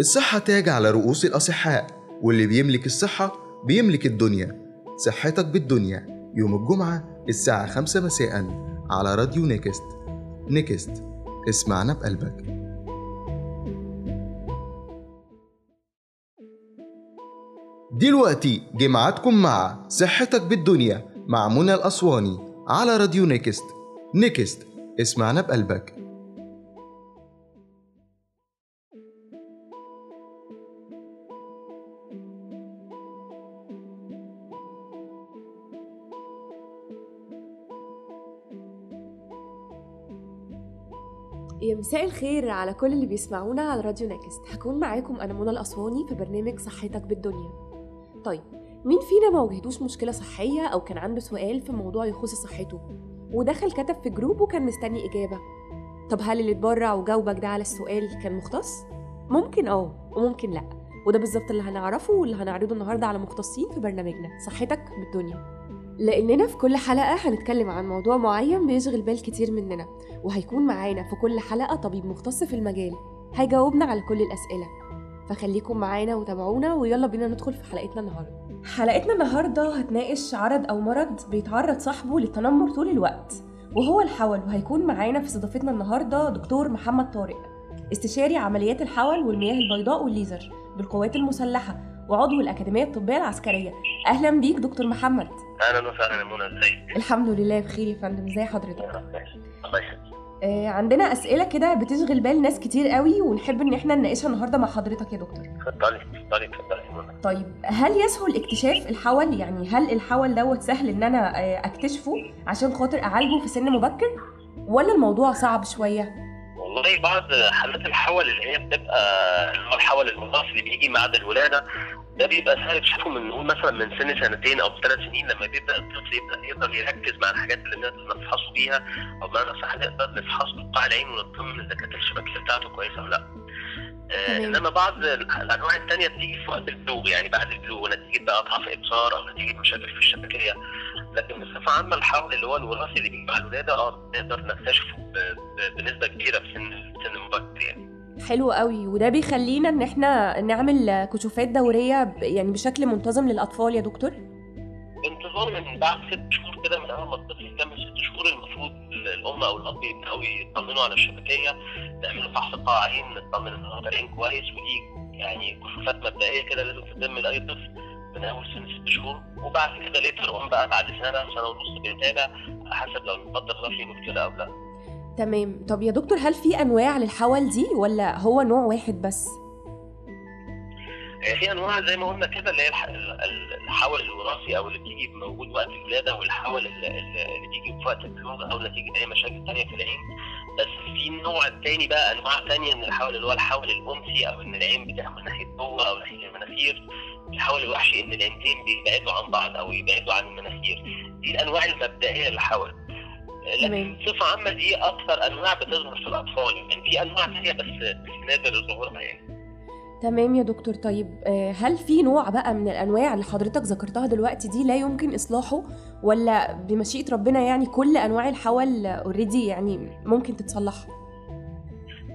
الصحة تاج على رؤوس الأصحاء واللي بيملك الصحة بيملك الدنيا. صحتك بالدنيا يوم الجمعة الساعة خمسة مساء على راديو Next. Next اسمعنا بقلبك. دلوقتي جمعتكم مع صحتك بالدنيا مع منى الأسواني على راديو Next. Next اسمعنا بقلبك. يا مساء الخير على كل اللي بيسمعونا على راديو Next. هكون معاكم أنا منى الاسواني في برنامج صحتك بالدنيا. طيب مين فينا ما واجهتوش مشكلة صحية أو كان عنده سؤال في موضوع يخص صحته؟ ودخل كتب في group وكان مستني إجابة. طب هل اللي اتبرع وجاوبك ده على السؤال كان مختص؟ ممكن آه وممكن لأ. وده بالظبط اللي هنعرفه واللي هنعرضه النهارده على مختصين في برنامجنا. صحتك بالدنيا. لأننا في كل حلقة هنتكلم عن موضوع معين بيشغل بال كتير مننا وهيكون معانا في كل حلقة طبيب مختص في المجال هيجاوبنا على كل الأسئلة. فخليكم معانا وتابعونا ويلا بينا ندخل في حلقتنا النهاردة. حلقتنا النهاردة هتناقش عرض أو مرض بيتعرض صاحبه للتنمر طول الوقت وهو الحول وهيكون معانا في استضافتنا النهاردة دكتور محمد طارق استشاري عمليات الحول والمياه البيضاء والليزر بالقوات المسلحة. وعضو الأكاديمية الطبية العسكرية. أهلا بيك دكتور محمد. أهلا وسهلا يا منى ازيك؟ الحمد لله بخير يا فندم. ازي حضرتك؟ الله يخليك. آه، عندنا أسئلة كده بتشغل بال ناس كتير قوي ونحب إن إحنا نناقشها النهارده مع حضرتك يا دكتور. اتفضلي اتفضلي اتفضلي طيب هل يسهل اكتشاف الحول؟ يعني هل الحول دوت سهل إن أنا آه، أكتشفه عشان خاطر أعالجه في سن مبكر؟ ولا الموضوع صعب شوية؟ والله بعض حالات الحول اللي هي بتبقى اللي هو الحول المضاف اللي بيجي بعد الولادة ده بيبقى سهل تشوفه من نقول مثلا من سن سنتين أو ثلاث سنين لما بيبدأ الطفل يبدأ يقدر يركز مع الحاجات اللي نقدر نفحصه بيها أو بمعنى صح نقدر نفحصه بقاع العين ونطمن إذا كانت الشبكيه بتاعته كويسة أو لأ. آه. إنما بعض الأنواع الثانية بتيجي في وقت البلوغ يعني بعد البلوغ نتيجه بقى اضعاف إبصار أو نتيجة مشاكل في الشبكية لكن بصفة عامة الحول اللي هو الوراثي اللي بيجي مع الولادة آه نقدر نكتشفه بنسبة كبيرة في سن سن مبكر يعني. حلو قوي وده بيخلينا إن إحنا نعمل كشوفات دورية يعني بشكل منتظم للأطفال يا دكتور بانتظام من بعد ست شهور كده من أول ما الطفل يكمل ست شهور المفروض الأم أو الأب يبدأوا يطمنوا على الشبكية نعمل فحص قاع عين نطمن إن هو العين كويس ودي يعني كشوفات مبدئية كده لازم تتم لأي طفل من أول سن ست شهور. وبعد كده later on بقى بعد سنة سنة ونص بيتابع حسب لو لا قدر الله في مشكله أو لا. تمام. طب يا دكتور هل في أنواع للحول دي ولا هو نوع واحد بس؟ في انواع زي ما قلنا كده اللي هي الح- ال- ال- الحول الوراثي أو اللي بتيجي موجود وقت الولادة والحول اللي, بيجي في وقت البلوغ أو نتيجه أي مشاكل تانية في العين. بس في نوع تاني بقى أنواع تانية من الحول اللي هو الحول الأنثي أو إن العين بتاخد ناحيه جوه أو ناحيه المناخير. الحول الوحشي إن العينتين بيبعدوا عن بعض أو يبعدوا عن المناخير. دي الأنواع المبدئية للحول. لكن بصفة عامة دي أكثر أنواع بتظهر في الأطفال. يعني في أنواع تانية بس بس نادر ظهورها يعني تمام يا دكتور. طيب آه، هل في نوع بقى من الأنواع اللي حضرتك ذكرتها دلوقتي دي لا يمكن إصلاحه؟ ولا بمشيئة ربنا يعني كل أنواع الحول اوريدي يعني ممكن تتصلح؟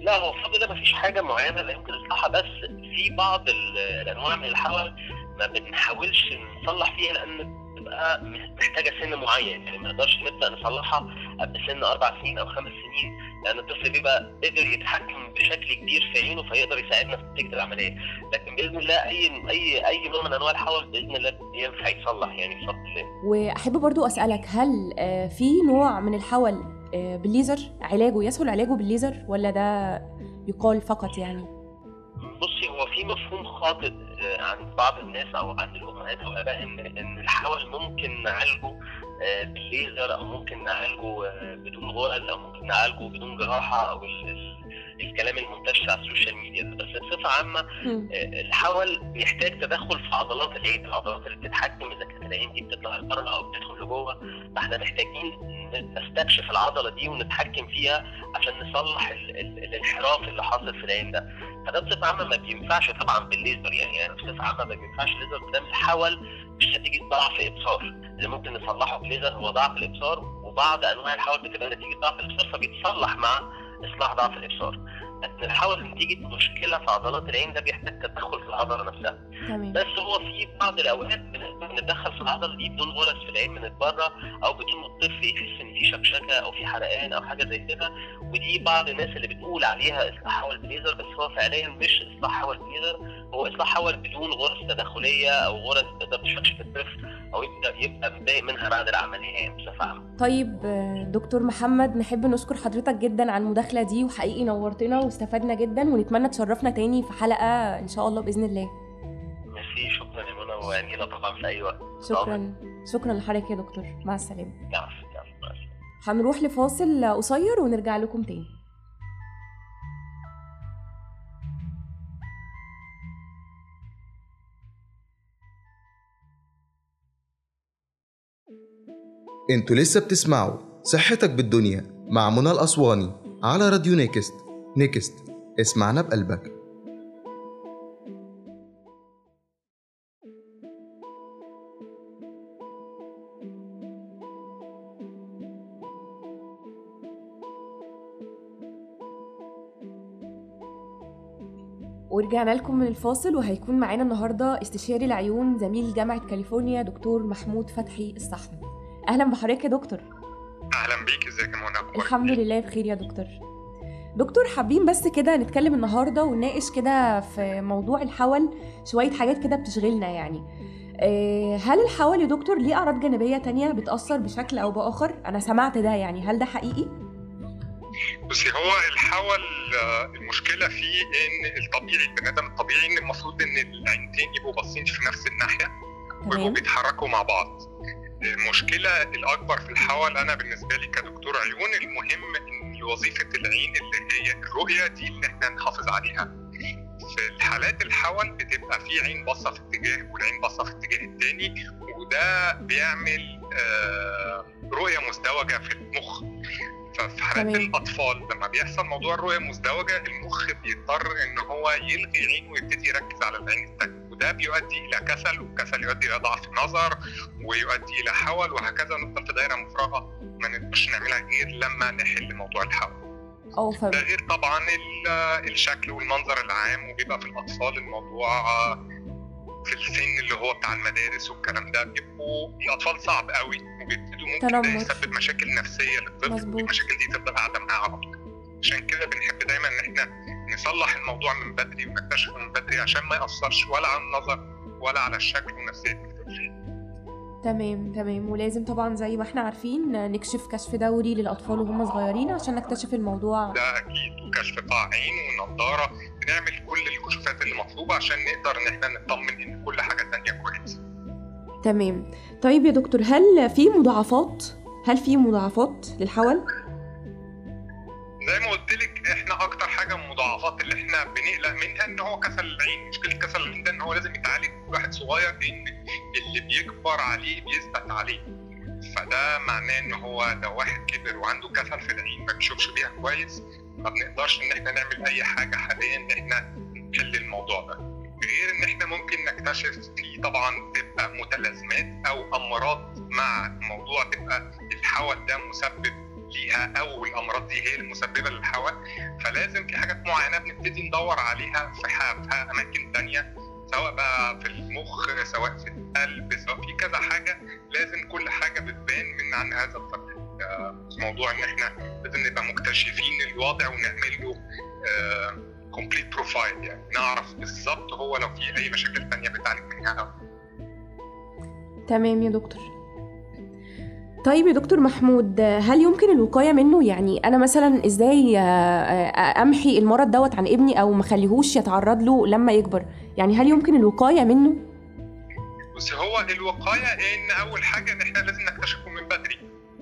لا هو الفضل ده مفيش حاجة معينة لا يمكن إصلاحها بس في بعض ال- الأنواع من الحول ما بنحاولش نصلح فيها لأن بتبقى محتاجة سن معين يعني ما نقدرش نبدأ نصلحها قبل سن أربع سنين أو خمس سنين لأن الطفل بيبقى قدر يتحكم بشكل كبير في عينه فيقدر يساعدنا في نتيجة العملية. لكن بإذن الله أي أي أي نوع من أنواع الحول بإذن الله ينفع يتصلح يعني بفضل الله وأحب برضو أسألك هل آه، في نوع من الحول آه، بالليزر؟ علاجه يسهل علاجه بالليزر ولا ده يقال فقط يعني؟ بصي هو في مفهوم خاطئ آه، عند بعض الناس أو عند الأمهات أو الاباء ان إن الحول ممكن نعالجه آه، بالليزر أو ممكن نعالجه آه، بدون غرز أو ممكن نعالجه بدون جراحة أو ال- ال- الكلام المنتشر على السوشيال ميديا. بس بصفة عامة الحول بيحتاج تدخل في عضلات العين العضلات اللي بتتحكم إذا كانت العين دي بتطلع لبره أو بتدخل لجوه. فإحنا محتاجين نستكشف العضلة دي ونتحكم فيها عشان نصلح ال ال الانحراف اللي حاصل في العين ده. فده بصفة عامة ما بينفعش طبعا بالليزر يعني يعني بصفة عامة ما بينفعش الليزر قدام الحول مش نتيجة ضعف ابصار اللي ممكن نصلحه بالليزر هو ضعف الإبصار وبعض أنواع الحول بتبقى نتيجة ضعف الإبصار فبيتصلح مع إصلاح ضعف الإبصار. الحول نتيجه مشكلة في عضلات العين ده بيحتاج تدخل في العضلة نفسها. تمام. بس هو في بعض الأوقات بن- بنتدخل في العضلة دي بدون غرز في العين من بره أو بدون الطفل يحس إن في شكشكة أو في حرقان أو حاجة زي كده. ودي بعض الناس اللي بتقول عليها إصلاح حول بليزر بس هو فعليا مش إصلاح حول بليزر هو إصلاح حول بدون غرز تداخلية أو غرز تقدر تشكشك الطفل. أو يبدا يبقى متضايق منها بعد العملية يعني بصفه عامه طيب دكتور محمد نحب نشكر حضرتك جدا على المداخلة دي وحقيقي نورتنا واستفدنا جدا ونتمنى تشرفنا تاني في حلقة إن شاء الله بإذن الله. ميرسي شكرا يا منى وعنينا طبعا في أي وقت. شكرا. شكرا لحضرتك يا دكتور. مع نعم نعم السلامة. هنروح لفاصل قصير ونرجع لكم تاني. أنتوا لسه بتسمعوا صحتك بالدنيا مع منى الأسواني على راديو نيكست. نيكست. اسمعنا بقلبك. ورجعنا لكم من الفاصل وهيكون معانا النهارده استشاري العيون زميل جامعة كاليفورنيا دكتور محمود فتحي الصحن أهلا بحضرتك يا دكتور. أهلا بيك إزيك يا منى أخبارك الحمد إيه؟ لله بخير يا دكتور. دكتور حابين بس كده نتكلم النهارده ونناقش كده في موضوع الحول شوية حاجات كده بتشغلنا يعني. آه، هل الحول يا دكتور ليه أعراض جانبية تانية بتأثر بشكل أو بآخر؟ أنا سمعت ده يعني. هل ده حقيقي؟ بصي هو الحول آه، المشكلة فيه إن الطبيعي البني آدم الطبيعي إن المفروض إن العينتين يبقوا باصين في نفس الناحية ويبقوا بيتحركوا مع بعض. المشكلة الأكبر في الحول أنا بالنسبة لي كدكتور عيون المهم إن وظيفة العين اللي هي الرؤية دي اللي إحنا نحافظ عليها. في الحالات الحول بتبقى في عين باصة في اتجاه والعين باصة في الاتجاه التاني وده بيعمل آه، رؤية مزدوجة في المخ. ففي حالات. الأطفال لما بيحصل موضوع الرؤية المزدوجه المخ بيضطر إن هو يلغي عين ويبتدي يركز على العين الثانية وده بيؤدي إلى كسل والكسل يؤدي إلى ضعف النظر ويؤدي إلى حول وهكذا نفضل في دايرة مفرغة ما نقدرش نعملها غير لما نحل موضوع الحول ف... ده غير طبعا ال- الشكل والمنظر العام وبيبقى في الأطفال الموضوع في السن اللي هو بتاع المدارس والكلام ده بيبقوا الأطفال صعب قوي وبيبتدوا ممكن تنمر. يسبب مشاكل نفسية للطفل مظبوط. والمشاكل دي تفضل قاعدة معاه على طول عشان كده بنحب دايما إن إحنا نصلح الموضوع من بدري ونكتشفه من بدري عشان ما يأثرش ولا على النظر ولا على الشكل ونفسيه تمام تمام. ولازم طبعا زي ما إحنا عارفين نكشف كشف دوري للأطفال وهم صغيرين عشان نكتشف الموضوع. ده أكيد. وكشف قاع عين ونضارة بنعمل كل الكشوفات اللي مطلوبة عشان نقدر إن إحنا نطمن إن كل حاجة تانية كويسه تمام. طيب يا دكتور هل في مضاعفات؟ هل في مضاعفات للحول؟ منها أن هو كسل العين مشكلة كسل العين ده إن هو لازم يتعالج واحد صغير لأن اللي بيكبر عليه بيثبت عليه. فده معناه إن هو لو واحد كبر وعنده كسل في العين ما بيشوفش بيها كويس ما بنقدرش إن إحنا نعمل أي حاجة حاليا إن إحنا نحل الموضوع ده. غير إن إحنا ممكن نكتشف في طبعا تبقى متلازمات أو أمراض مع الموضوع تبقى الحول ده مسبب ليها أو الأمراض دي هي المسببة للحول فلازم في حاجات معينة بنبتدي ندور عليها في ح- في أماكن تانية سواء بقى في المخ سواء في القلب سواء في كذا حاجة لازم كل حاجة بتبان من عن هذا الطريق. آه، موضوع إن إحنا لازم نبقى مكتشفين الوضع ونعمل له complete profile يعني نعرف بالظبط هو لو في أي مشاكل تانية بتعالج منها تمام يا دكتور. طيب يا دكتور محمود هل يمكن الوقاية منه؟ يعني أنا مثلا إزاي آه، آه، أمحي المرض دوت عن ابني أو مخليهوش يتعرض له لما يكبر؟ يعني هل يمكن الوقاية منه؟ بس هو الوقاية إن أول حاجة إن إحنا لازم نكتشفه من بدري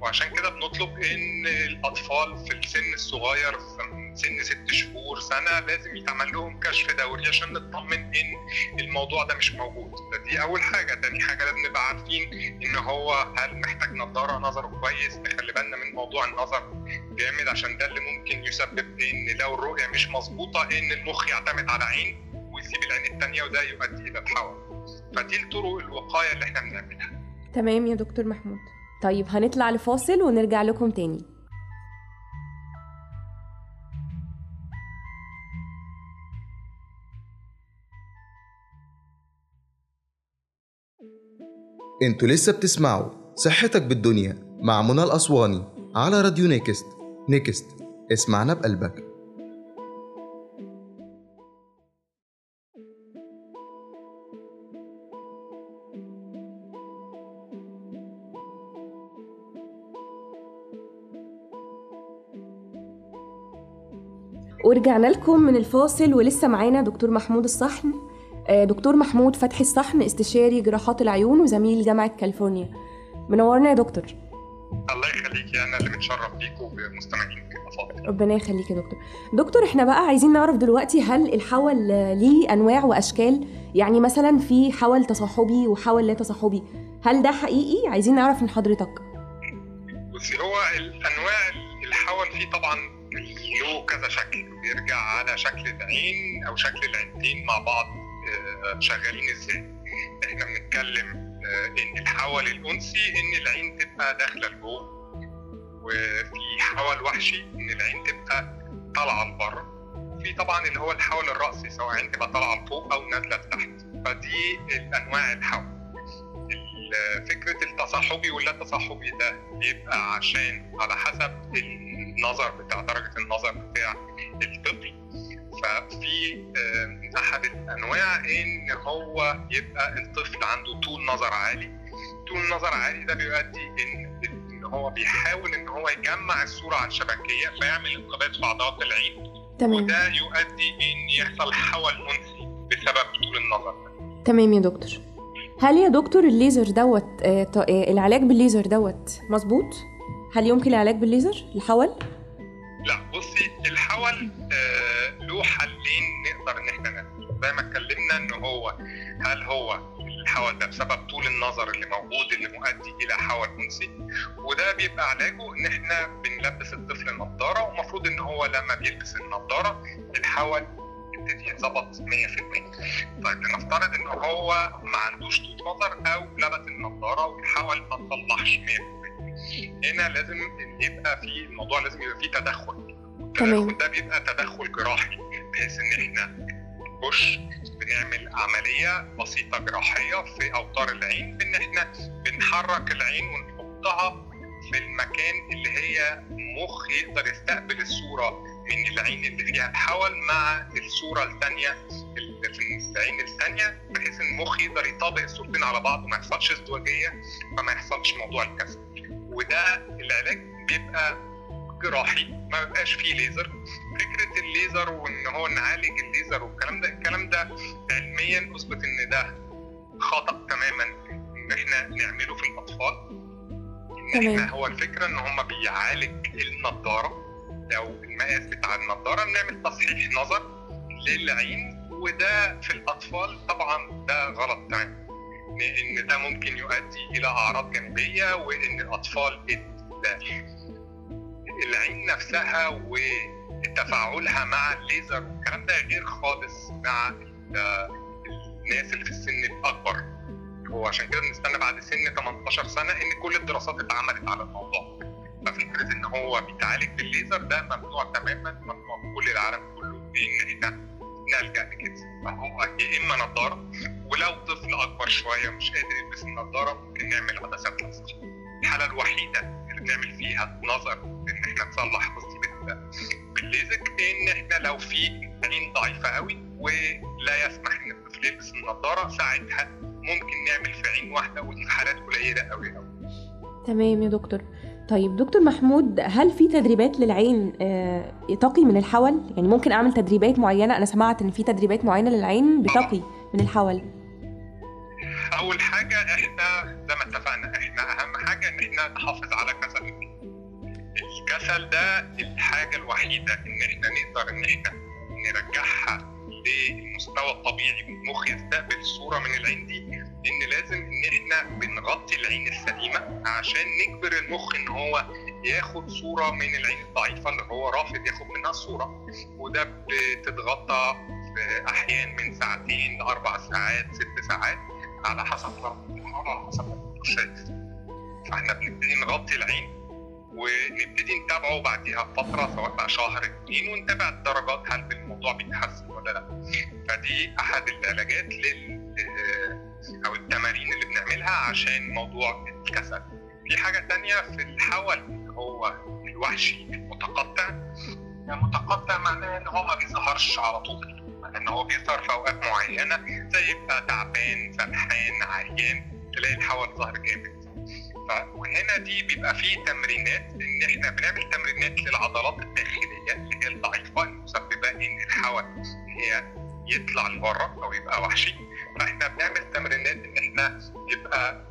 وعشان كده بنطلب إن الأطفال في السن الصغير في سن ست شهور سنة لازم يتعمل لهم كشف دوري عشان نطمن إن الموضوع ده مش موجود. دي أول حاجة. تاني حاجة لازم نبقى عارفين إن هو هل محتاج نظارة نظره كويس نخلي بالنا من موضوع النظر جامد عشان ده اللي ممكن يسبب إن لو الرؤية مش مظبوطة إن المخ يعتمد على عين ويسيب العين التانية وده يؤدي إلى الحول فدي الطرق الوقاية اللي إحنا بنعملها. تمام يا دكتور محمود. طيب هنطلع لفاصل ونرجع لكم تاني. أنتوا لسه بتسمعوا صحتك بالدنيا مع منى الأسواني على راديو نيكست. نيكست اسمعنا بقلبك. ورجعنا لكم من الفاصل ولسه معانا دكتور محمود الصحن. دكتور محمود فتحي الصحن استشاري جراحات العيون وزميل جامعة كاليفورنيا. منورنا يا دكتور. الله يخليكي أنا اللي متشرف بيكم وبمستمعينك الأفاضل. ربنا يخليك يا دكتور. دكتور إحنا بقى عايزين نعرف دلوقتي هل الحول آه، ليه أنواع وأشكال؟ يعني مثلا في حول تصاحبي وحول لا تصاحبي. هل ده حقيقي؟ عايزين نعرف من حضرتك. بصي هو الأنواع الحول فيه طبعا له كذا شكل. بيرجع على شكل العين أو شكل العينتين مع بعض. آه، شغالين إزاي؟ إحنا بنتكلم آه، إن الحول الأنثي إن العين تبقى داخلة لجوه وفي حول وحشي إن العين تبقى طالعة لبره في طبعا اللي هو الحول الرأسي سواء عين تبقى طالعة لفوق أو نازلة لتحت. فدي الأنواع الحول. ال- فكرة التصاحبي واللا تصاحبي ده بيبقى عشان على حسب النظر بتاع درجة النظر بتاع الطفل. ففي أحد الأنواع إن هو يبقى الطفل عنده طول نظر عالي. طول نظر عالي ده بيؤدي إن إن هو بيحاول إن هو يجمع الصورة على الشبكية فيعمل انقباض في عضلات العين. تمام. وده يؤدي إن يحصل حول انثي بسبب طول النظر ده. تمام يا دكتور. هل يا دكتور الليزر دوت آه، آه، العلاج بالليزر دوت مظبوط؟ هل يمكن العلاج بالليزر؟ الحول؟ لا بصي الحول آه له حلين نقدر إن إحنا نعمله زي ما اتكلمنا إن هو هل هو الحول ده بسبب طول النظر اللي موجود اللي مؤدي إلى حول انثي وده بيبقى علاجه إن إحنا بنلبس الطفل نظاره ومفروض إن هو لما بيلبس النظاره الحول يبتدي يتظبط 100% طيب لنفترض إن هو ما عندوش طول نظر أو لبس النظاره والحول ما تصلحش 100% هنا لازم يبقى في الموضوع لازم يبقى فيه تدخل. تمام. التدخل ده بيبقى تدخل جراحي. بحيث إن إحنا بنخش بنعمل عملية بسيطة جراحية في أوتار العين بإن إحنا بنحرك العين ونحطها في المكان اللي هي مخ يقدر يستقبل الصورة من العين اللي فيها الحول مع الصورة الثانية اللي في العين الثانية بحيث إن المخ يقدر يطابق الصورتين على بعض وما يحصلش ازدواجية فما يحصلش موضوع الكسر. وده العلاج بيبقى جراحي ما بيبقاش فيه ليزر. فكرة الليزر وإن هو نعالج الليزر والكلام ده الكلام ده علميا أثبت إن ده خطأ تماما إن إحنا نعمله في الأطفال. إن تمام. إحنا هو الفكرة إن هم بيعالج النضارة. أو المقاس بتاع النضارة بنعمل تصحيح نظر للعين وده في الأطفال طبعا ده غلط تماما. إن ده ممكن يؤدي إلى أعراض جانبية وإن الأطفال ال- العين نفسها وتفاعلها مع الليزر والكلام ده غير خالص مع ال- الناس اللي في السن الأكبر. هو عشان كده بنستنى بعد سن 18 سنة إن كل الدراسات اتعملت على الموضوع. ففكره إن هو بيتعالج بالليزر ده ممنوع تماما ممنوع في كل العالم كله إن إحنا نلجأ لكده. فهو يا إما نظاره ولو طفل أكبر شوية مش قادر يلبس النظاره ممكن نعمل عدسات لاصق الحالة الوحيدة اللي بنعمل فيها نظر إن إحنا نصلح بال- بالليزك إن إحنا لو في عين ضعيفة قوي ولا يسمح ان الطفل يلبس النظاره ساعتها ممكن نعمل في عين واحدة ودي في حالات قليلة قوي قوي. تمام يا دكتور. طيب دكتور محمود هل في تدريبات للعين آه، تقي من الحول؟ يعني ممكن أعمل تدريبات معينة؟ أنا سمعت إن في تدريبات معينة للعين بتقي من الحول. أول حاجة إحنا زي ما اتفقنا إحنا أهم حاجة إن إحنا نحافظ على كسل الكسل ده الحاجة الوحيدة إن إحنا نقدر إن إحنا نرجعها للمستوى الطبيعي المخ يستقبل الصورة من العين دي إن لازم إن إحنا بنغطي العين السليمة عشان نجبر المخ إن هو ياخد صورة من العين الضعيفة اللي هو رافض ياخد منها الصورة وده بتتغطى في أحيان من ساعتين لأربع ساعات ست ساعات على حسب على حسب ما الدكتور شايف فإحنا بنبتدي نغطي العين. ونبتدي نتابعه بعديها بفترة سواء بقى شهر. اتنين ونتابع الدرجات هل الموضوع بيتحسن ولا لا. فدي أحد العلاجات لل آه، أو التمارين اللي بنعملها عشان موضوع الكسل. في حاجة تانية في الحول اللي هو الوحشي المتقطع. المتقطع معناه إن هو ما بيظهرش على طول إن هو بيظهر في أوقات معينة زي يبقى تعبان سرحان عيان تلاقي الحول ظهر جامد. فهنا دي بيبقى فيه تمرينات ان إحنا بنعمل تمرينات للعضلات الداخلية اللي هي الضعيفة المسببة إن الحول هي يطلع لبره أو يبقى وحشي. فإحنا بنعمل تمرينات إن إحنا يبقى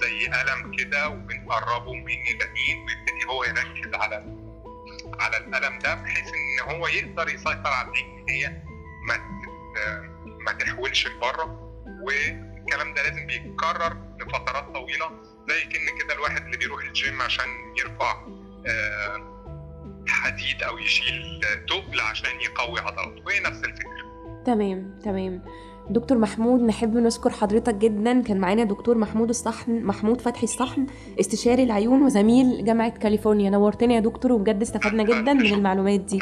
زي قلم كده وبنقربه من اليمين ويبتدي هو يركز على على القلم ده بحيث إن هو يقدر يسيطر على العين هي ما ما تحولش لبره. والكلام ده لازم بيتكرر لفترات طويلة زي كأن كده الواحد اللي بيروح الجيم عشان يرفع حديد أو يشيل تقل عشان يقوي عضلاته. وهي نفس الفكرة. تمام تمام. دكتور محمود نحب نشكر حضرتك جدا. كان معانا دكتور محمود الصحن محمود فتحي الصحن استشاري العيون وزميل جامعة كاليفورنيا. نورتنا يا دكتور وبجد استفدنا جدا من المعلومات دي.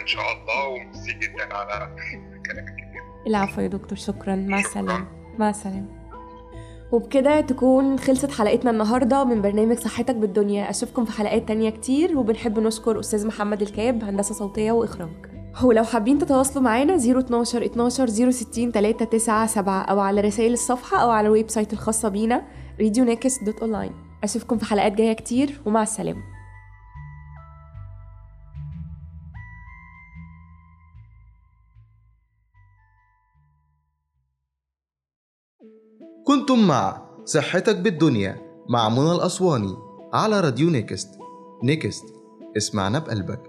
إن شاء الله. وميرسي جدا على كلامك العفو يا دكتور شكرا. مع السلامة. مع السلامة. وبكده تكون خلصت حلقتنا النهاردة من برنامج صحتك بالدنيا. أشوفكم في حلقات تانية كتير وبنحب نشكر أستاذ محمد الكاب هندسة صوتية وإخراج. ولو حابين تتواصلوا معانا 012 12 060 397 أو على رسائل الصفحة أو على ال website الخاصة بينا radionext.online أشوفكم في حلقات جاية كتير ومع السلامة. كنتم مع صحتك بالدنيا مع منى الأسواني على راديو نيكست. نيكست. اسمعنا بقلبك.